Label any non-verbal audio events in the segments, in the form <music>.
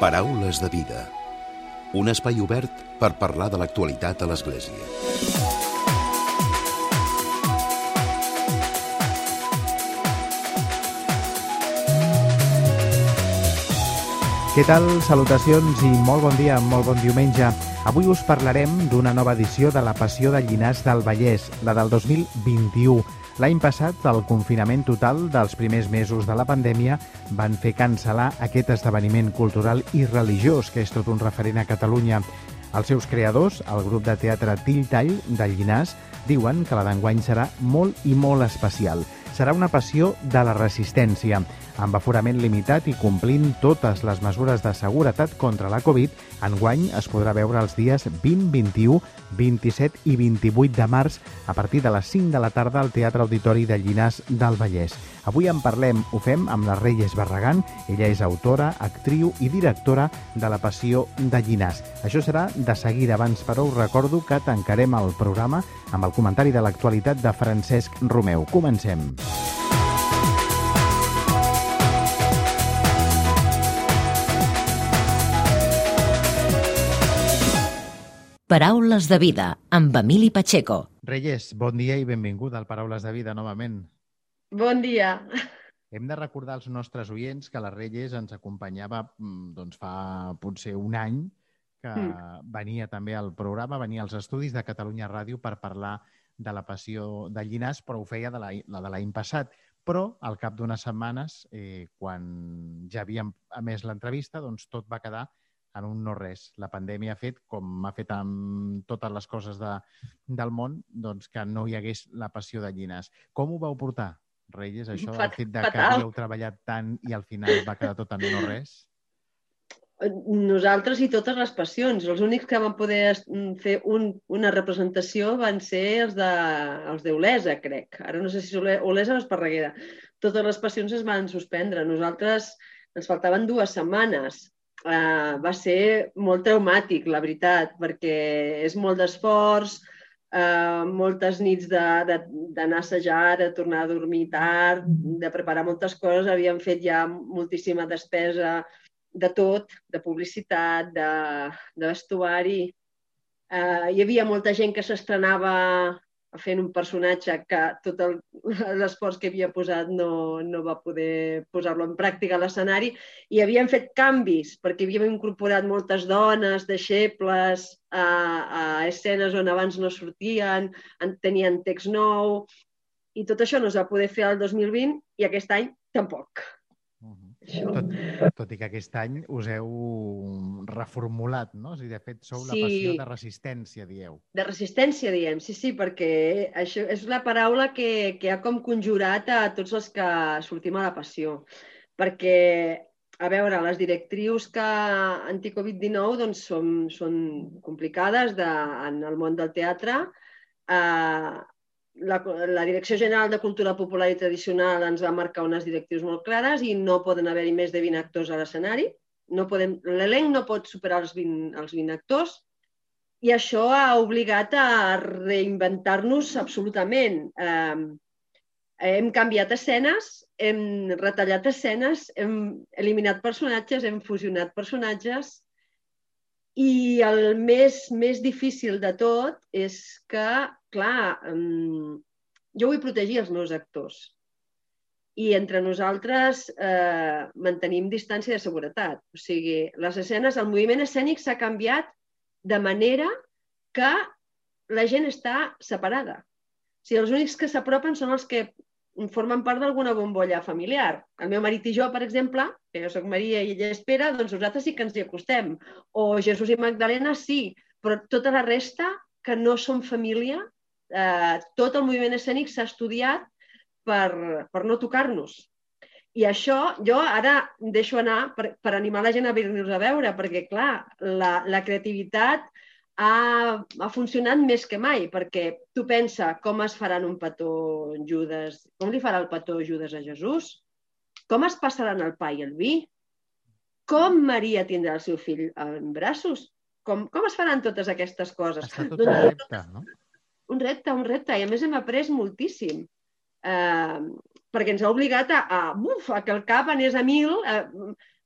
Paraules de vida. Un espai obert per parlar de l'actualitat a l'Església. Què tal? Salutacions i molt bon dia, molt bon diumenge. Avui us parlarem d'una nova edició de la Passió de Llinars del Vallès, la del 2021. L'any passat, el confinament total dels primers mesos de la pandèmia van fer cancel·lar aquest esdeveniment cultural i religiós, que és tot un referent a Catalunya. Els seus creadors, el grup de teatre Till Tall de Llinars, diuen que la d'enguany serà molt i molt especial. Serà una passió de la resistència, amb aforament limitat i complint totes les mesures de seguretat contra la Covid, enguany es podrà veure els dies 20, 21, 27 i 28 de març a partir de les 5 de la tarda al Teatre Auditori de Llinars del Vallès. Avui en parlem, ho fem amb la Reyes Barragán. Ella és autora, actriu i directora de La Passió de Llinars. Això serà de seguida. Abans, però, us recordo que tancarem el programa amb el comentari de l'actualitat de Francesc Romeu. Comencem. Paraules de vida, amb Emili Pacheco. Reyes, bon dia i benvinguda al Paraules de Vida novament. Bon dia. Hem de recordar als nostres oients que la Reyes ens acompanyava mm, doncs, fa potser un any, que mm. venia també al programa, venia als estudis de Catalunya Ràdio per parlar de la passió de Llinars, però ho feia de la, la de l'any passat. Però al cap d'unes setmanes, eh, quan ja havíem emès l'entrevista, doncs tot va quedar en un no res. La pandèmia ha fet, com ha fet amb totes les coses de, del món, doncs que no hi hagués la passió de Llinars. Com ho vau portar, Reyes, això, el fet de que havíeu treballat tant i al final va quedar tot en no res? Nosaltres i totes les passions. Els únics que van poder fer un, una representació van ser els de, els d'Olesa, crec. Ara no sé si és Olesa o Esparreguera. Totes les passions es van suspendre. Nosaltres ens faltaven dues setmanes uh, va ser molt traumàtic, la veritat, perquè és molt d'esforç, uh, moltes nits d'anar a assajar, de tornar a dormir tard, de preparar moltes coses, havíem fet ja moltíssima despesa de tot, de publicitat, de, de vestuari. Uh, hi havia molta gent que s'estrenava fent un personatge que tot l'esforç que havia posat no, no va poder posar-lo en pràctica a l'escenari i havien fet canvis perquè havíem incorporat moltes dones, deixebles a, a escenes on abans no sortien, en, tenien text nou i tot això no es va poder fer al 2020 i aquest any tampoc. Tot, tot i que aquest any us heu reformulat, no? O sigui, de fet, sou sí. la passió de resistència, dieu. De resistència, diem, sí, sí, perquè això és la paraula que, que ha com conjurat a tots els que sortim a la passió. Perquè, a veure, les directrius que anti-Covid-19 doncs, són, són complicades de, en el món del teatre. Eh, la, la Direcció General de Cultura Popular i Tradicional ens va marcar unes directius molt clares i no poden haver-hi més de 20 actors a l'escenari. No l'elenc no pot superar els 20, els 20 actors i això ha obligat a reinventar-nos absolutament. Eh, hem canviat escenes, hem retallat escenes, hem eliminat personatges, hem fusionat personatges i el més, més difícil de tot és que clar, jo vull protegir els meus actors i entre nosaltres eh, mantenim distància de seguretat. O sigui, les escenes, el moviment escènic s'ha canviat de manera que la gent està separada. O sigui, els únics que s'apropen són els que formen part d'alguna bombolla familiar. El meu marit i jo, per exemple, que jo sóc Maria i ella espera, doncs nosaltres sí que ens hi acostem. O Jesús i Magdalena sí, però tota la resta que no som família eh, tot el moviment escènic s'ha estudiat per, per no tocar-nos. I això jo ara deixo anar per, per animar la gent a venir-nos a veure, perquè, clar, la, la creativitat ha, ha funcionat més que mai, perquè tu pensa com es faran un petó Judes, com li farà el petó Judes a Jesús, com es passaran el pa i el vi, com Maria tindrà el seu fill en braços, com, com es faran totes aquestes coses? Està tot doncs, repte, no? un repte, un repte, i a més hem après moltíssim. Eh, perquè ens ha obligat a, a, uf, a que el cap anés a mil, a,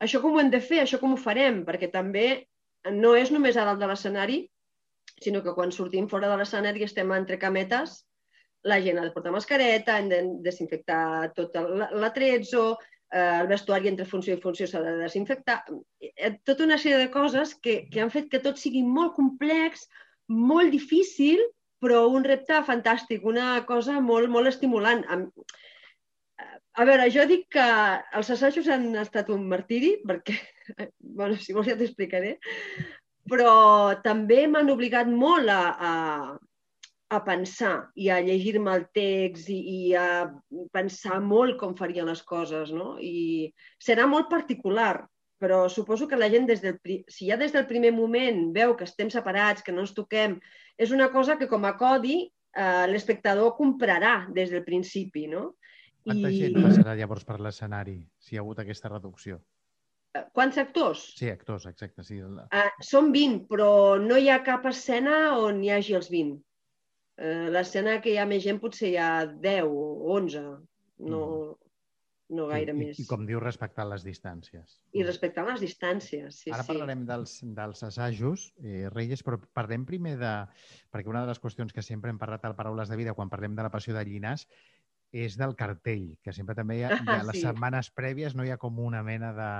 això com ho hem de fer, això com ho farem, perquè també no és només a dalt de l'escenari, sinó que quan sortim fora de l'escenari estem entre cametes, la gent ha de portar mascareta, hem de desinfectar tot l'atrezzo, eh, el vestuari entre funció i funció s'ha de desinfectar, eh, tota una sèrie de coses que, que han fet que tot sigui molt complex, molt difícil, però un repte fantàstic, una cosa molt, molt estimulant. A veure, jo dic que els assajos han estat un martiri, perquè, <laughs> bueno, si vols ja t'explicaré, però també m'han obligat molt a, a, a pensar i a llegir-me el text i, i a pensar molt com farien les coses, no? I serà molt particular, però suposo que la gent, des del, si ja des del primer moment veu que estem separats, que no ens toquem, és una cosa que com a codi eh, l'espectador comprarà des del principi, no? Quanta I... gent passarà llavors per l'escenari si hi ha hagut aquesta reducció? Eh, quants actors? Sí, actors, exacte. Sí. Uh, són 20, però no hi ha cap escena on hi hagi els 20. Uh, L'escena que hi ha més gent potser hi ha 10 o 11. No, mm no gaire I, més. I, com diu, respectar les distàncies. I respectar les distàncies, sí, Ara sí. parlarem dels, dels assajos, eh, Reyes, però parlem primer de... Perquè una de les qüestions que sempre hem parlat al Paraules de Vida quan parlem de la passió de Llinàs és del cartell, que sempre també hi ha, hi ha les sí. setmanes prèvies, no hi ha com una mena de,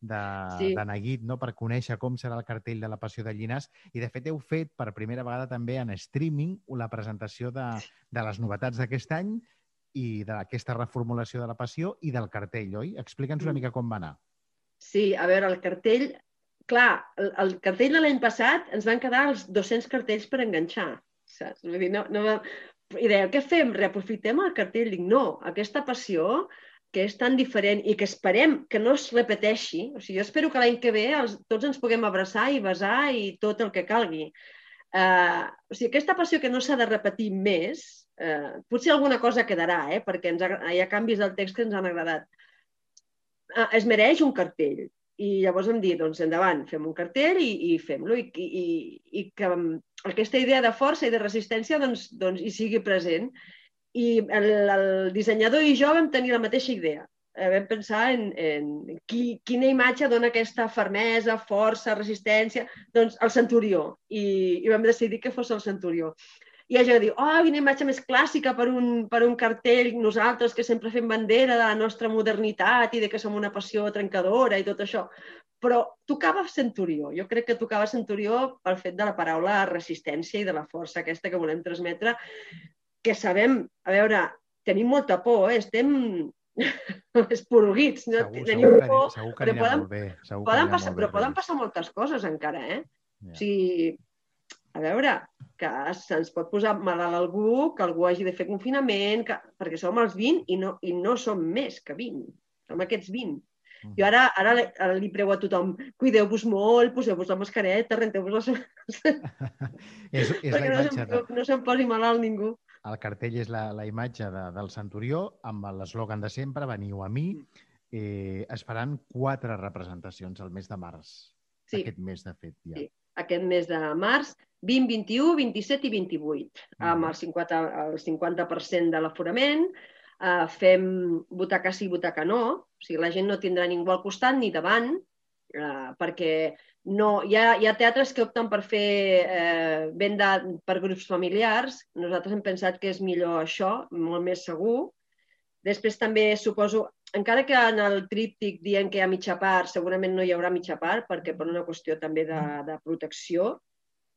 de, sí. de neguit no? per conèixer com serà el cartell de la Passió de Llinàs i de fet heu fet per primera vegada també en streaming la presentació de, de les novetats d'aquest any i d'aquesta reformulació de la passió i del cartell, oi? Explica'ns una mm. mica com va anar. Sí, a veure, el cartell... Clar, el, el cartell de l'any passat ens van quedar els 200 cartells per enganxar, saps? Vull dir, no, no va... I deia, què fem? Reaprofitem el cartell? Dic, no, aquesta passió que és tan diferent i que esperem que no es repeteixi. O sigui, jo espero que l'any que ve els, tots ens puguem abraçar i besar i tot el que calgui. Uh, o sigui, aquesta passió que no s'ha de repetir més, Eh, potser alguna cosa quedarà, eh, perquè ens ha, hi ha canvis del text que ens han agradat. Eh, es mereix un cartell. I llavors hem dit, doncs endavant, fem un cartell i, i fem-lo. I, i, I que aquesta idea de força i de resistència doncs, doncs hi sigui present. I el, el dissenyador i jo vam tenir la mateixa idea. Eh, vam pensar en, en qui, quina imatge dona aquesta fermesa, força, resistència. Doncs el centurió. I, i vam decidir que fos el centurió ha gent que diu, oh, quina imatge més clàssica per un, per un cartell, nosaltres que sempre fem bandera de la nostra modernitat i de que som una passió trencadora i tot això. Però tocava Centurió. Jo crec que tocava Centurió pel fet de la paraula resistència i de la força aquesta que volem transmetre, que sabem, a veure, tenim molta por, eh? estem <laughs> esporuguits, no? Segur, Tenim segur, por, segur que però poden, molt bé. Segur poden passar, però poden passar moltes coses encara, eh? Yeah. O sigui, a veure, que se'ns pot posar malalt algú, que algú hagi de fer confinament, que... perquè som els 20 i no, i no som més que 20. Som aquests 20. Mm. Jo ara, ara, ara li prego a tothom, cuideu-vos molt, poseu-vos la mascareta, renteu-vos les... <laughs> és, és perquè la no se'm, no se'm posi malalt ningú. El cartell és la, la imatge de, del Centurió amb l'eslògan de sempre, veniu a mi. Mm. Eh, es faran quatre representacions al mes de març. Sí. Aquest mes, de fet, ja. Sí aquest mes de març, 20, 21, 27 i 28, amb el 50%, el 50 de l'aforament. Eh, fem butaca sí, butaca no, o sigui, la gent no tindrà ningú al costat ni davant, eh, perquè no, hi, ha, hi ha teatres que opten per fer eh, venda per grups familiars. Nosaltres hem pensat que és millor això, molt més segur. Després també suposo encara que en el tríptic dient que hi ha mitja part, segurament no hi haurà mitja part, perquè per una qüestió també de, de protecció,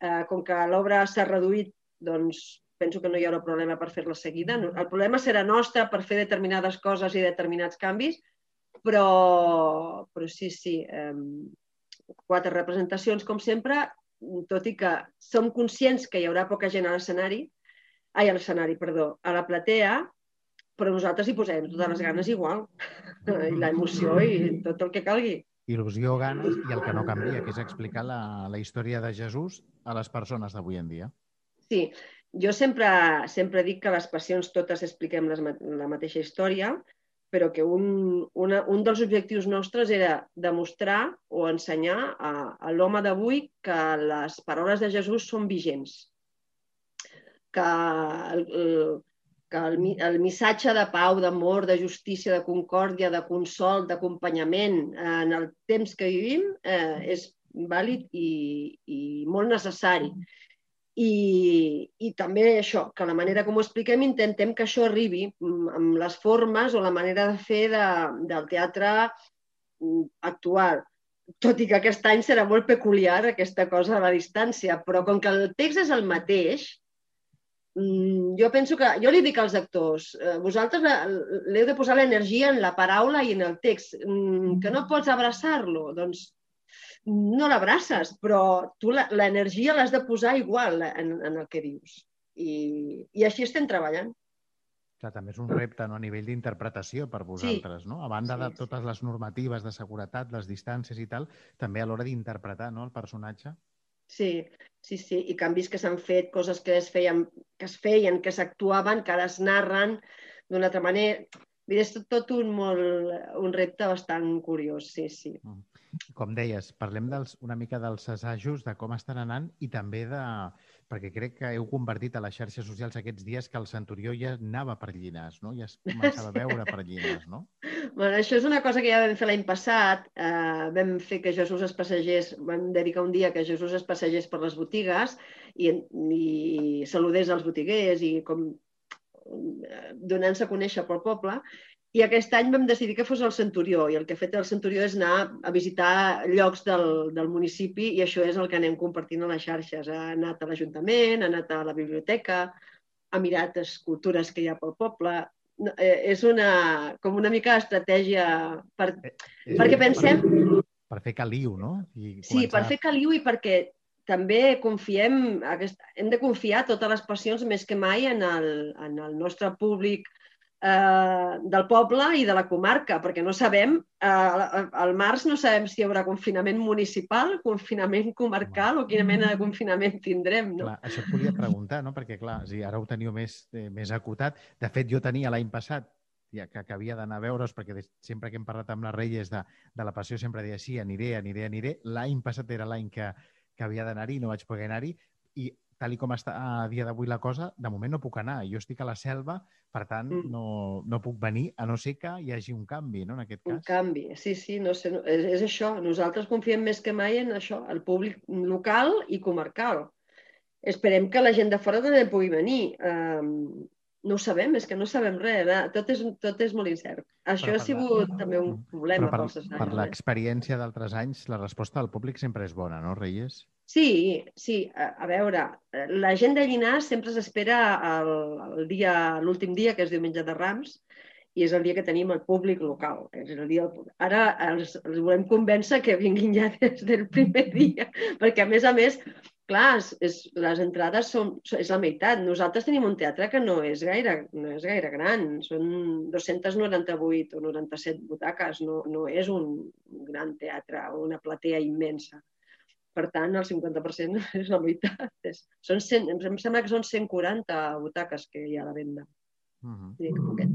eh, com que l'obra s'ha reduït, doncs penso que no hi haurà problema per fer-la seguida. El problema serà nostre per fer determinades coses i determinats canvis, però, però sí, sí, eh, quatre representacions com sempre, tot i que som conscients que hi haurà poca gent a l'escenari, ai, a l'escenari, perdó, a la platea, però nosaltres hi posem totes les ganes igual, <laughs> i l'emoció i tot el que calgui. Il·lusió, ganes i el que no canvia, que és explicar la, la història de Jesús a les persones d'avui en dia. Sí, jo sempre, sempre dic que les passions totes expliquem les, la mateixa història, però que un, una, un dels objectius nostres era demostrar o ensenyar a, a l'home d'avui que les paraules de Jesús són vigents, que el, que el, el missatge de pau, d'amor, de justícia, de concòrdia, de consol, d'acompanyament en el temps que vivim eh, és vàlid i, i molt necessari. I, I també això, que la manera com ho expliquem intentem que això arribi amb les formes o la manera de fer de, del teatre mm, actual. Tot i que aquest any serà molt peculiar aquesta cosa a la distància, però com que el text és el mateix, Mm, jo penso que... Jo li dic als actors, eh, vosaltres l'heu de posar l'energia en la paraula i en el text. Mm, que no pots abraçar-lo, doncs no l'abraces, però tu l'energia l'has de posar igual en, en el que dius. I, I així estem treballant. Clar, també és un repte no? a nivell d'interpretació per vosaltres, sí. no? A banda sí, de totes les normatives de seguretat, les distàncies i tal, també a l'hora d'interpretar no? el personatge. Sí, sí, sí, i canvis que s'han fet, coses que es feien, que es feien, que s'actuaven, que ara es narren d'una altra manera. És tot, tot un, molt, un repte bastant curiós, sí, sí. Mm. Com deies, parlem dels, una mica dels assajos, de com estan anant i també de... perquè crec que heu convertit a les xarxes socials aquests dies que el Centurió ja anava per Llinars, no? Ja es començava a veure per Llinars, no? Bueno, això és una cosa que ja vam fer l'any passat. Eh, vam fer que Jesús es passegés, vam dedicar un dia que Jesús es passegés per les botigues i, i saludés als botiguers i com eh, donant-se a conèixer pel poble. I aquest any vam decidir que fos el Centurió i el que ha fet el Centurió és anar a visitar llocs del, del municipi i això és el que anem compartint a les xarxes. Ha anat a l'Ajuntament, ha anat a la biblioteca, ha mirat escultures que hi ha pel poble. Eh, és una, com una mica estratègia per, eh, eh, perquè pensem... Per, per fer caliu, no? I començar... Sí, per fer caliu i perquè també confiem, aquest, hem de confiar totes les passions més que mai en el, en el nostre públic eh, del poble i de la comarca, perquè no sabem, eh, al març no sabem si hi haurà confinament municipal, confinament comarcal o quina mena de confinament tindrem. No? Clar, això et volia preguntar, no? perquè clar, sí, ara ho teniu més, eh, més acotat. De fet, jo tenia l'any passat ja, que, que havia d'anar a veure's, perquè de, sempre que hem parlat amb les Reyes de, de la passió sempre deia sí, aniré, aniré, aniré. L'any passat era l'any que, que havia d'anar-hi, no vaig poder anar-hi, i tal i com està a dia d'avui la cosa, de moment no puc anar. Jo estic a la selva, per tant, mm. no, no puc venir, a no ser que hi hagi un canvi, no?, en aquest cas. Un canvi, sí, sí, no sé, no, és, és això. Nosaltres confiem més que mai en això, el públic local i comarcal. Esperem que la gent de fora també pugui venir. Um, no ho sabem, és que no sabem res. Eh? Tot, és, tot és molt incert. Això ha sigut la... també un problema per, pels Per l'experiència d'altres anys, la resposta del públic sempre és bona, no, Reyes? Sí, sí. A, a veure, la gent de Llinars sempre s'espera el, el dia, l'últim dia, que és diumenge de Rams, i és el dia que tenim el públic local. És el dia... Ara els, els volem convèncer que vinguin ja <laughs> des del primer dia, perquè a més a més, clar, és, les entrades són, és la meitat. Nosaltres tenim un teatre que no és gaire, no és gaire gran, són 298 o 97 butaques, no, no és un gran teatre o una platea immensa. Per tant, el 50% <laughs> és la meitat. És, són 100, em sembla que són 140 butaques que hi ha a la venda. Uh -huh. Sí.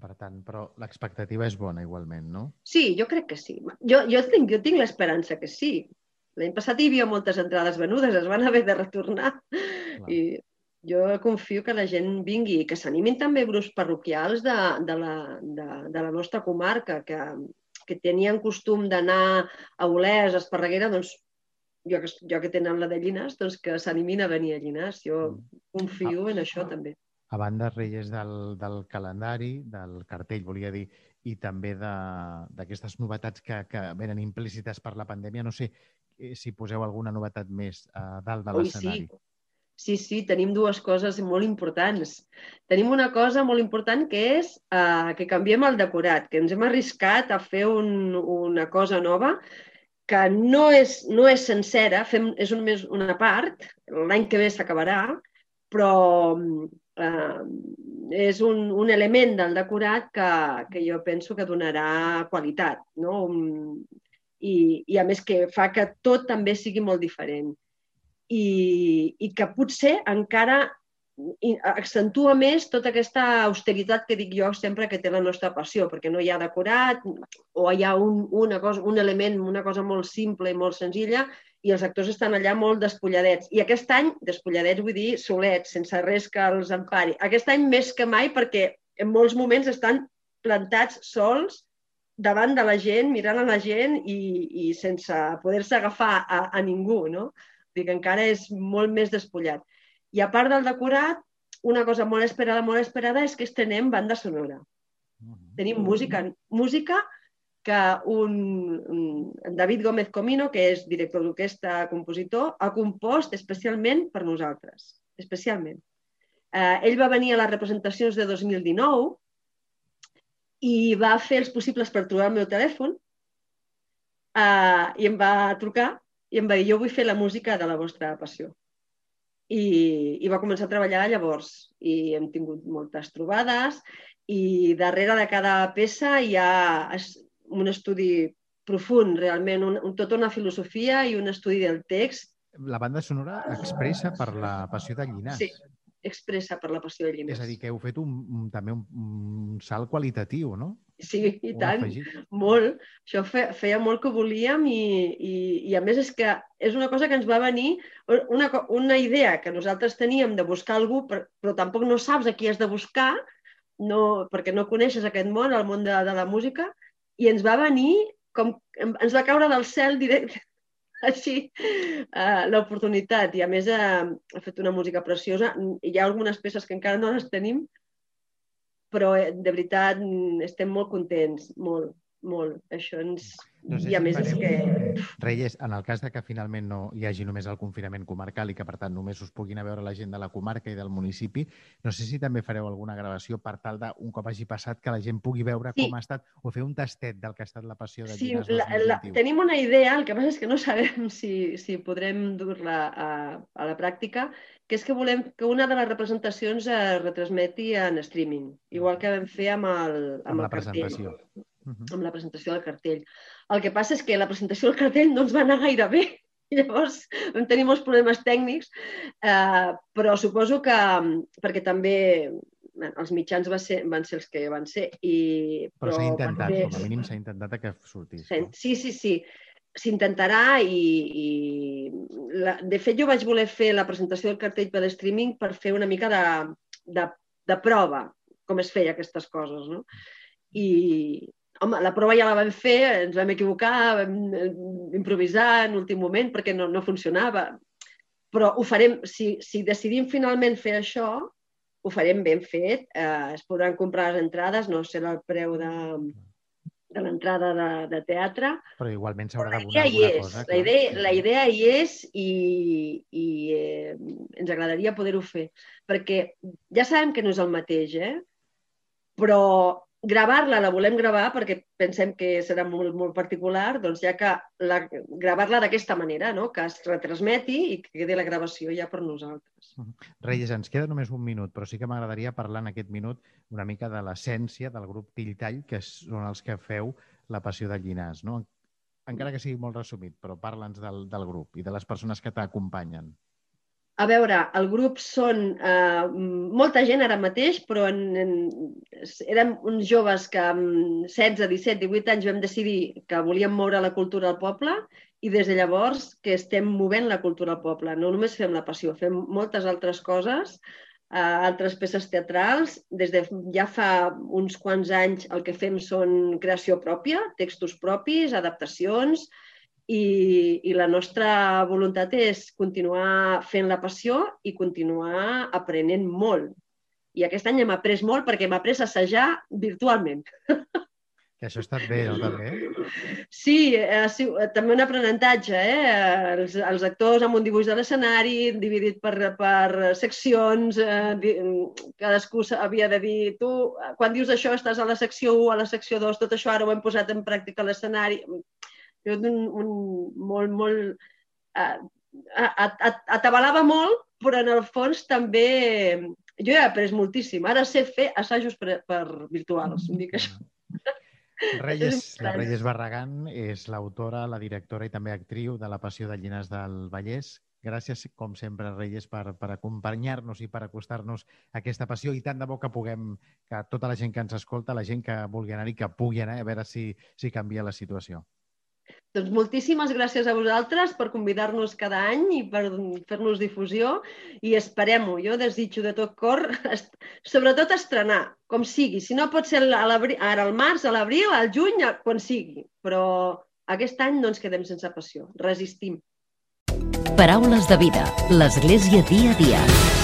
Per tant, però l'expectativa és bona igualment, no? Sí, jo crec que sí. Jo, jo tinc, jo tinc l'esperança que sí. L'any passat hi havia moltes entrades venudes, es van haver de retornar. Clar. I jo confio que la gent vingui i que s'animin també grups parroquials de, de, la, de, de la nostra comarca, que, que tenien costum d'anar a Olès, a Esparreguera, doncs jo que, jo que tenen la de Llinars, doncs que s'animin a venir a Llinars. Jo mm. confio en això també. A banda, Reyes, del, del calendari, del cartell, volia dir, i també d'aquestes novetats que, que venen implícites per la pandèmia, no sé si poseu alguna novetat més a dalt de l'escenari. Sí. Sí, sí, tenim dues coses molt importants. Tenim una cosa molt important que és uh, que canviem el decorat, que ens hem arriscat a fer un, una cosa nova que no és, no és sencera, fem, és només una part, l'any que ve s'acabarà, però eh, és un, un element del decorat que, que jo penso que donarà qualitat, no? I, I a més que fa que tot també sigui molt diferent. I, i que potser encara accentua més tota aquesta austeritat que dic jo sempre que té la nostra passió, perquè no hi ha decorat o hi ha un, una cosa, un element, una cosa molt simple i molt senzilla i els actors estan allà molt despulladets. I aquest any, despulladets vull dir solets, sense res que els empari. Aquest any més que mai perquè en molts moments estan plantats sols davant de la gent, mirant a la gent i, i sense poder-se agafar a, a ningú, no? Dic, encara és molt més despullat. I a part del decorat, una cosa molt esperada, molt esperada, és que estrenem banda sonora. Tenim música, música que un, un David Gómez Comino, que és director d'orquestra, compositor, ha compost especialment per nosaltres. Especialment. Eh, ell va venir a les representacions de 2019 i va fer els possibles per trobar el meu telèfon eh, i em va trucar i em va dir jo vull fer la música de la vostra passió. I, i va començar a treballar llavors i hem tingut moltes trobades i darrere de cada peça hi ha un estudi profund, realment, un, un, tota una filosofia i un estudi del text. La banda sonora expressa per la passió de Llinàs. Sí, expressa per la passió de Llinàs. És a dir, que heu fet un, un, també un, un salt qualitatiu, no? Sí, i tant, molt. Això fe, feia molt que volíem i, i, i a més és que és una cosa que ens va venir, una, una idea que nosaltres teníem de buscar algú, però, però tampoc no saps a qui has de buscar, no, perquè no coneixes aquest món, el món de, de la música, i ens va venir com ens va caure del cel directe així uh, l'oportunitat. I a més uh, ha fet una música preciosa. Hi ha algunes peces que encara no les tenim, però eh, de veritat estem molt contents, molt molt. Això ens... No sé I a si més fareu... és que... Reyes, en el cas de que finalment no hi hagi només el confinament comarcal i que, per tant, només us puguin a veure la gent de la comarca i del municipi, no sé si també fareu alguna gravació per tal de, un cop hagi passat, que la gent pugui veure sí. com ha estat o fer un tastet del que ha estat la passió de sí, la, la, tenim una idea, el que passa és que no <laughs> sabem si, si podrem dur-la a, a la pràctica, que és que volem que una de les representacions es retransmeti en streaming, igual que vam fer amb el, amb, amb el la cartell. presentació amb la presentació del cartell. El que passa és que la presentació del cartell no ens va anar gaire bé. <laughs> Llavors vam tenir molts problemes tècnics, eh, però suposo que, perquè també bé, els mitjans va ser, van ser els que van ser. I, però però s'ha intentat, fer... com a mínim s'ha intentat que sortís. No? Sí, sí, sí. S'intentarà i, i la... de fet jo vaig voler fer la presentació del cartell per streaming per fer una mica de, de, de prova com es feia aquestes coses, no? I, home, la prova ja la vam fer, ens vam equivocar, vam eh, improvisar en últim moment perquè no, no funcionava. Però ho farem, si, si decidim finalment fer això, ho farem ben fet. Eh, es podran comprar les entrades, no serà el preu de, de l'entrada de, de teatre. Però igualment s'haurà d'abonar alguna és. cosa. La idea, la idea hi és i, i eh, ens agradaria poder-ho fer. Perquè ja sabem que no és el mateix, eh? però gravar-la la volem gravar perquè pensem que serà molt, molt particular, doncs ja que la, gravar-la d'aquesta manera, no? que es retransmeti i que quedi la gravació ja per nosaltres. Reyes, ens queda només un minut, però sí que m'agradaria parlar en aquest minut una mica de l'essència del grup Tilltall, que són els que feu la passió de Llinàs. No? Encara que sigui molt resumit, però parla'ns del, del grup i de les persones que t'acompanyen. A veure, el grup són eh, molta gent ara mateix, però en, en, érem uns joves que amb 16, 17, 18 anys vam decidir que volíem moure la cultura al poble i des de llavors que estem movent la cultura al poble. No només fem la passió, fem moltes altres coses, eh, altres peces teatrals. Des de ja fa uns quants anys el que fem són creació pròpia, textos propis, adaptacions, i, i la nostra voluntat és continuar fent la passió i continuar aprenent molt. I aquest any hem après molt perquè hem après a assajar virtualment. <laughs> Que això ha estat bé, no? També? Sí, ha sigut també un aprenentatge. Eh? Els, els actors amb un dibuix de l'escenari, dividit per, per seccions, eh, cadascú havia de dir, tu, quan dius això estàs a la secció 1, a la secció 2, tot això ara ho hem posat en pràctica a l'escenari un, un molt, molt... Uh, atabalava molt, però en el fons també jo he après moltíssim. Ara sé fer assajos per, per virtuals, em dic això. <laughs> Reyes, la Reyes Barragán és l'autora, la directora i també actriu de La passió de Llinars del Vallès, Gràcies, com sempre, Reyes, per, per acompanyar-nos i per acostar-nos a aquesta passió i tant de bo que puguem, que tota la gent que ens escolta, la gent que vulgui anar i que pugui anar, a veure si, si canvia la situació. Doncs moltíssimes gràcies a vosaltres per convidar-nos cada any i per fer-nos difusió i esperem-ho. Jo desitjo de tot cor, sobretot estrenar, com sigui. Si no pot ser ara al març, a l'abril, al juny, quan sigui. Però aquest any no ens quedem sense passió. Resistim. Paraules de vida. L'Església dia a dia.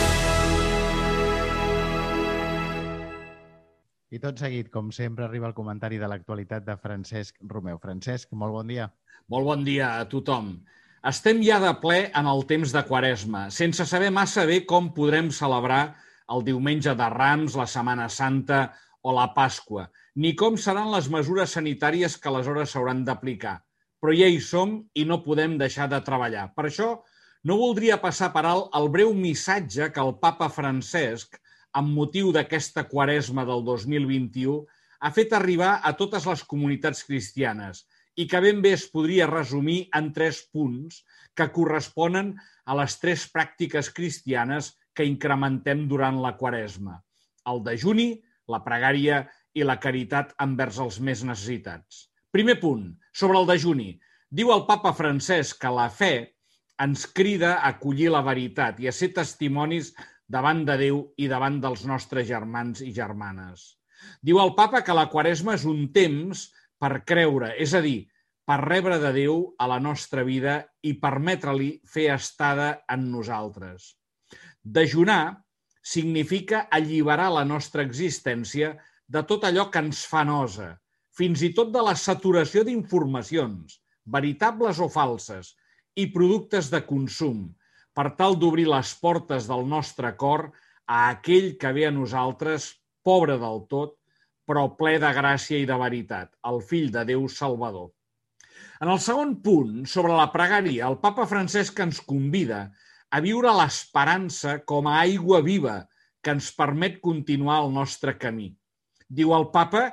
I tot seguit, com sempre, arriba el comentari de l'actualitat de Francesc Romeu. Francesc, molt bon dia. Molt bon dia a tothom. Estem ja de ple en el temps de Quaresma, sense saber massa bé com podrem celebrar el diumenge de Rams, la Setmana Santa o la Pasqua, ni com seran les mesures sanitàries que aleshores s'hauran d'aplicar però ja hi som i no podem deixar de treballar. Per això, no voldria passar per alt el breu missatge que el papa Francesc, amb motiu d'aquesta quaresma del 2021, ha fet arribar a totes les comunitats cristianes i que ben bé es podria resumir en tres punts que corresponen a les tres pràctiques cristianes que incrementem durant la quaresma. El dejuni, la pregària i la caritat envers els més necessitats. Primer punt, sobre el dejuni. Diu el papa Francesc que la fe ens crida a acollir la veritat i a ser testimonis davant de Déu i davant dels nostres germans i germanes. Diu el papa que la quaresma és un temps per creure, és a dir, per rebre de Déu a la nostra vida i permetre-li fer estada en nosaltres. Dejunar significa alliberar la nostra existència de tot allò que ens fa nosa, fins i tot de la saturació d'informacions, veritables o falses, i productes de consum, per tal d'obrir les portes del nostre cor a aquell que ve a nosaltres, pobre del tot, però ple de gràcia i de veritat, el fill de Déu Salvador. En el segon punt, sobre la pregària, el papa Francesc ens convida a viure l'esperança com a aigua viva que ens permet continuar el nostre camí. Diu el papa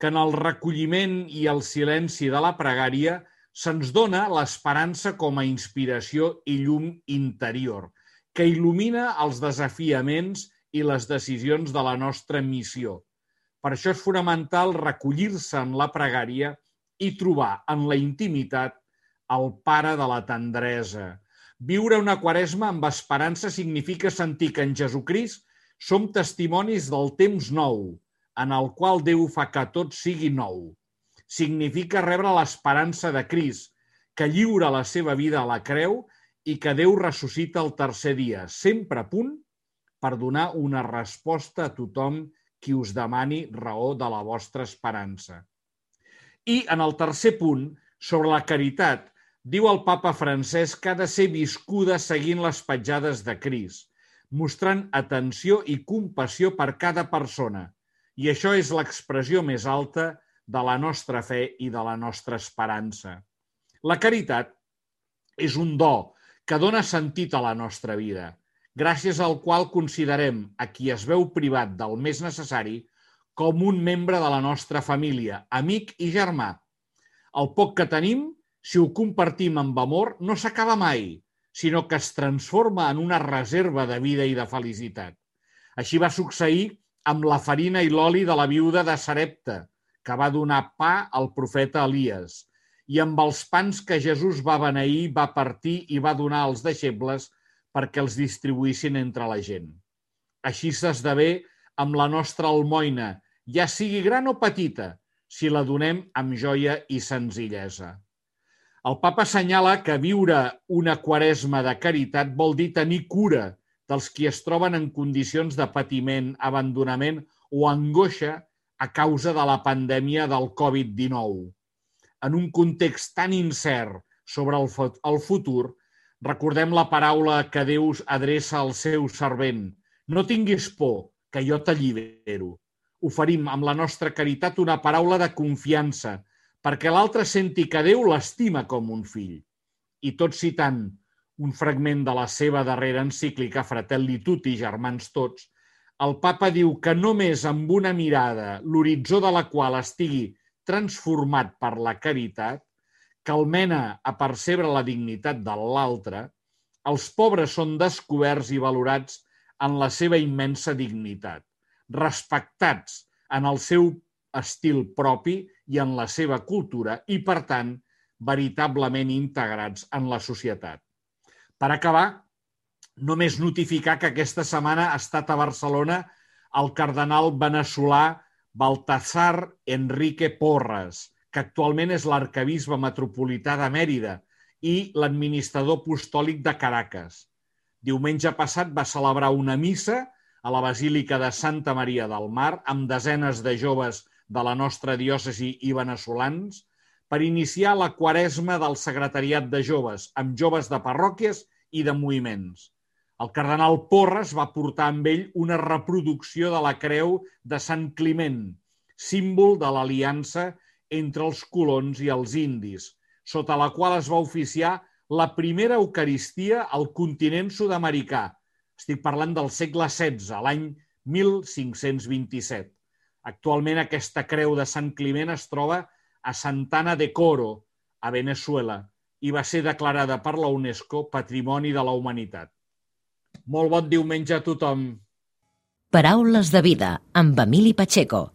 que en el recolliment i el silenci de la pregària se'ns dona l'esperança com a inspiració i llum interior, que il·lumina els desafiaments i les decisions de la nostra missió. Per això és fonamental recollir-se en la pregària i trobar en la intimitat el pare de la tendresa. Viure una quaresma amb esperança significa sentir que en Jesucrist som testimonis del temps nou, en el qual Déu fa que tot sigui nou. Significa rebre l'esperança de Crist, que lliura la seva vida a la creu i que Déu ressuscita el tercer dia, sempre a punt per donar una resposta a tothom qui us demani raó de la vostra esperança. I en el tercer punt, sobre la caritat, diu el papa Francesc que ha de ser viscuda seguint les petjades de Crist, mostrant atenció i compassió per cada persona, i això és l'expressió més alta de la nostra fe i de la nostra esperança. La caritat és un do que dona sentit a la nostra vida, gràcies al qual considerem a qui es veu privat del més necessari com un membre de la nostra família, amic i germà. El poc que tenim, si ho compartim amb amor, no s'acaba mai, sinó que es transforma en una reserva de vida i de felicitat. Així va succeir amb la farina i l'oli de la viuda de Sarepta, que va donar pa al profeta Elies, i amb els pans que Jesús va beneir, va partir i va donar als deixebles perquè els distribuïssin entre la gent. Així s'esdevé amb la nostra almoina, ja sigui gran o petita, si la donem amb joia i senzillesa. El papa assenyala que viure una quaresma de caritat vol dir tenir cura dels qui es troben en condicions de patiment, abandonament o angoixa a causa de la pandèmia del Covid-19. En un context tan incert sobre el, el futur, recordem la paraula que Déu adreça al seu servent. No tinguis por, que jo t'allibero. Oferim amb la nostra caritat una paraula de confiança, perquè l'altre senti que Déu l'estima com un fill. I tot citant un fragment de la seva darrera encíclica Fratelli Tutti, germans tots, el papa diu que només amb una mirada, l'horitzó de la qual estigui transformat per la caritat, que el mena a percebre la dignitat de l'altre, els pobres són descoberts i valorats en la seva immensa dignitat, respectats en el seu estil propi i en la seva cultura i, per tant, veritablement integrats en la societat. Per acabar, només notificar que aquesta setmana ha estat a Barcelona el cardenal veneçolà Baltasar Enrique Porras, que actualment és l'arcabisbe metropolità de Mèrida i l'administrador apostòlic de Caracas. Diumenge passat va celebrar una missa a la Basílica de Santa Maria del Mar amb desenes de joves de la nostra diòcesi i venezolans per iniciar la quaresma del secretariat de joves amb joves de parròquies i de moviments. El cardenal Porres va portar amb ell una reproducció de la creu de Sant Climent, símbol de l'aliança entre els colons i els indis, sota la qual es va oficiar la primera Eucaristia al continent sud-americà. Estic parlant del segle XVI, l'any 1527. Actualment aquesta creu de Sant Climent es troba a Santana de Coro, a Venezuela, i va ser declarada per la UNESCO Patrimoni de la Humanitat. Molt bon diumenge a tothom. Paraules de vida amb Emili Pacheco.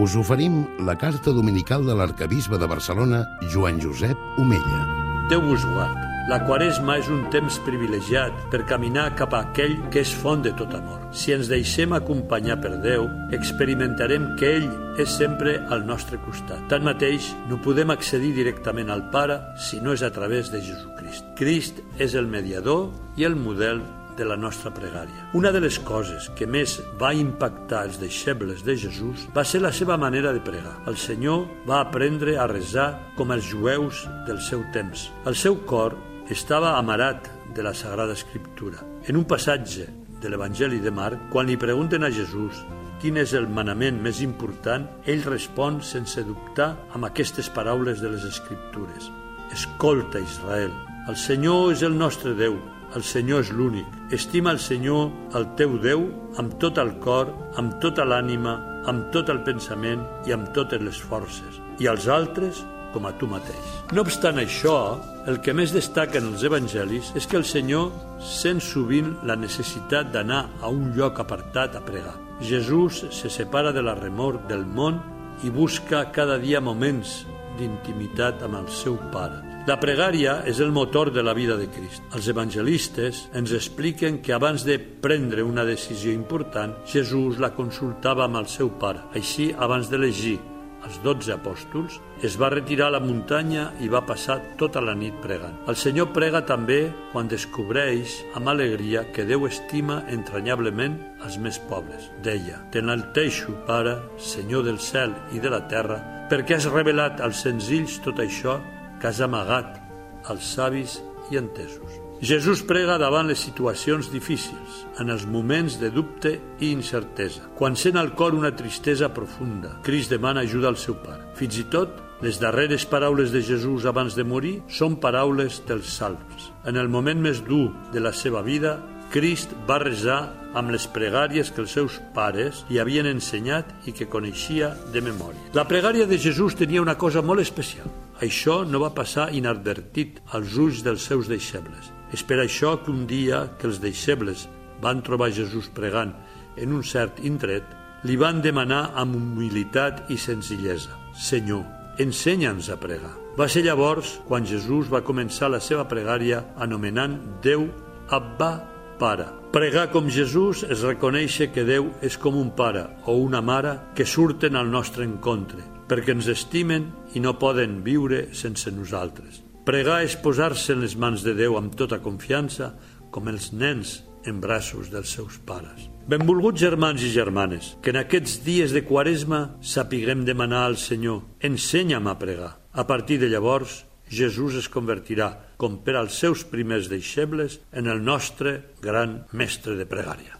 Us oferim la carta dominical de l'arcabisbe de Barcelona, Joan Josep Omella. Déu vos guard. La quaresma és un temps privilegiat per caminar cap a aquell que és font de tot amor. Si ens deixem acompanyar per Déu, experimentarem que ell és sempre al nostre costat. Tanmateix, no podem accedir directament al Pare si no és a través de Jesucrist. Crist és el mediador i el model de la nostra pregària. Una de les coses que més va impactar els deixebles de Jesús va ser la seva manera de pregar. El Senyor va aprendre a resar com els jueus del seu temps. El seu cor estava amarat de la Sagrada Escriptura. En un passatge de l'Evangeli de Marc, quan li pregunten a Jesús quin és el manament més important, ell respon sense dubtar amb aquestes paraules de les Escriptures. Escolta, Israel, el Senyor és el nostre Déu, el Senyor és l'únic. Estima el Senyor, el teu Déu, amb tot el cor, amb tota l'ànima, amb tot el pensament i amb totes les forces. I els altres, com a tu mateix. No obstant això, el que més destaca en els evangelis és que el Senyor sent sovint la necessitat d'anar a un lloc apartat a pregar. Jesús se separa de la remor del món i busca cada dia moments d'intimitat amb el seu Pare. La pregària és el motor de la vida de Crist. Els evangelistes ens expliquen que abans de prendre una decisió important, Jesús la consultava amb el seu pare. Així, abans d'elegir els dotze apòstols, es va retirar a la muntanya i va passar tota la nit pregant. El Senyor prega també quan descobreix amb alegria que Déu estima entranyablement els més pobres. Deia, t'enalteixo, Pare, Senyor del cel i de la terra, perquè has revelat als senzills tot això que has amagat als savis i entesos. Jesús prega davant les situacions difícils, en els moments de dubte i incertesa. Quan sent al cor una tristesa profunda, Crist demana ajuda al seu pare. Fins i tot, les darreres paraules de Jesús abans de morir són paraules dels salms. En el moment més dur de la seva vida, Crist va resar amb les pregàries que els seus pares li havien ensenyat i que coneixia de memòria. La pregària de Jesús tenia una cosa molt especial. Això no va passar inadvertit als ulls dels seus deixebles. És per això que un dia que els deixebles van trobar Jesús pregant en un cert indret, li van demanar amb humilitat i senzillesa «Senyor, ensenya'ns a pregar». Va ser llavors quan Jesús va començar la seva pregària anomenant Déu Abba Pare. Pregar com Jesús és reconèixer que Déu és com un pare o una mare que surten al nostre encontre, perquè ens estimen i no poden viure sense nosaltres. Pregar és posar-se en les mans de Déu amb tota confiança, com els nens en braços dels seus pares. Benvolguts germans i germanes, que en aquests dies de quaresma sapiguem demanar al Senyor, ensenya'm a pregar. A partir de llavors, Jesús es convertirà, com per als seus primers deixebles, en el nostre gran mestre de pregària.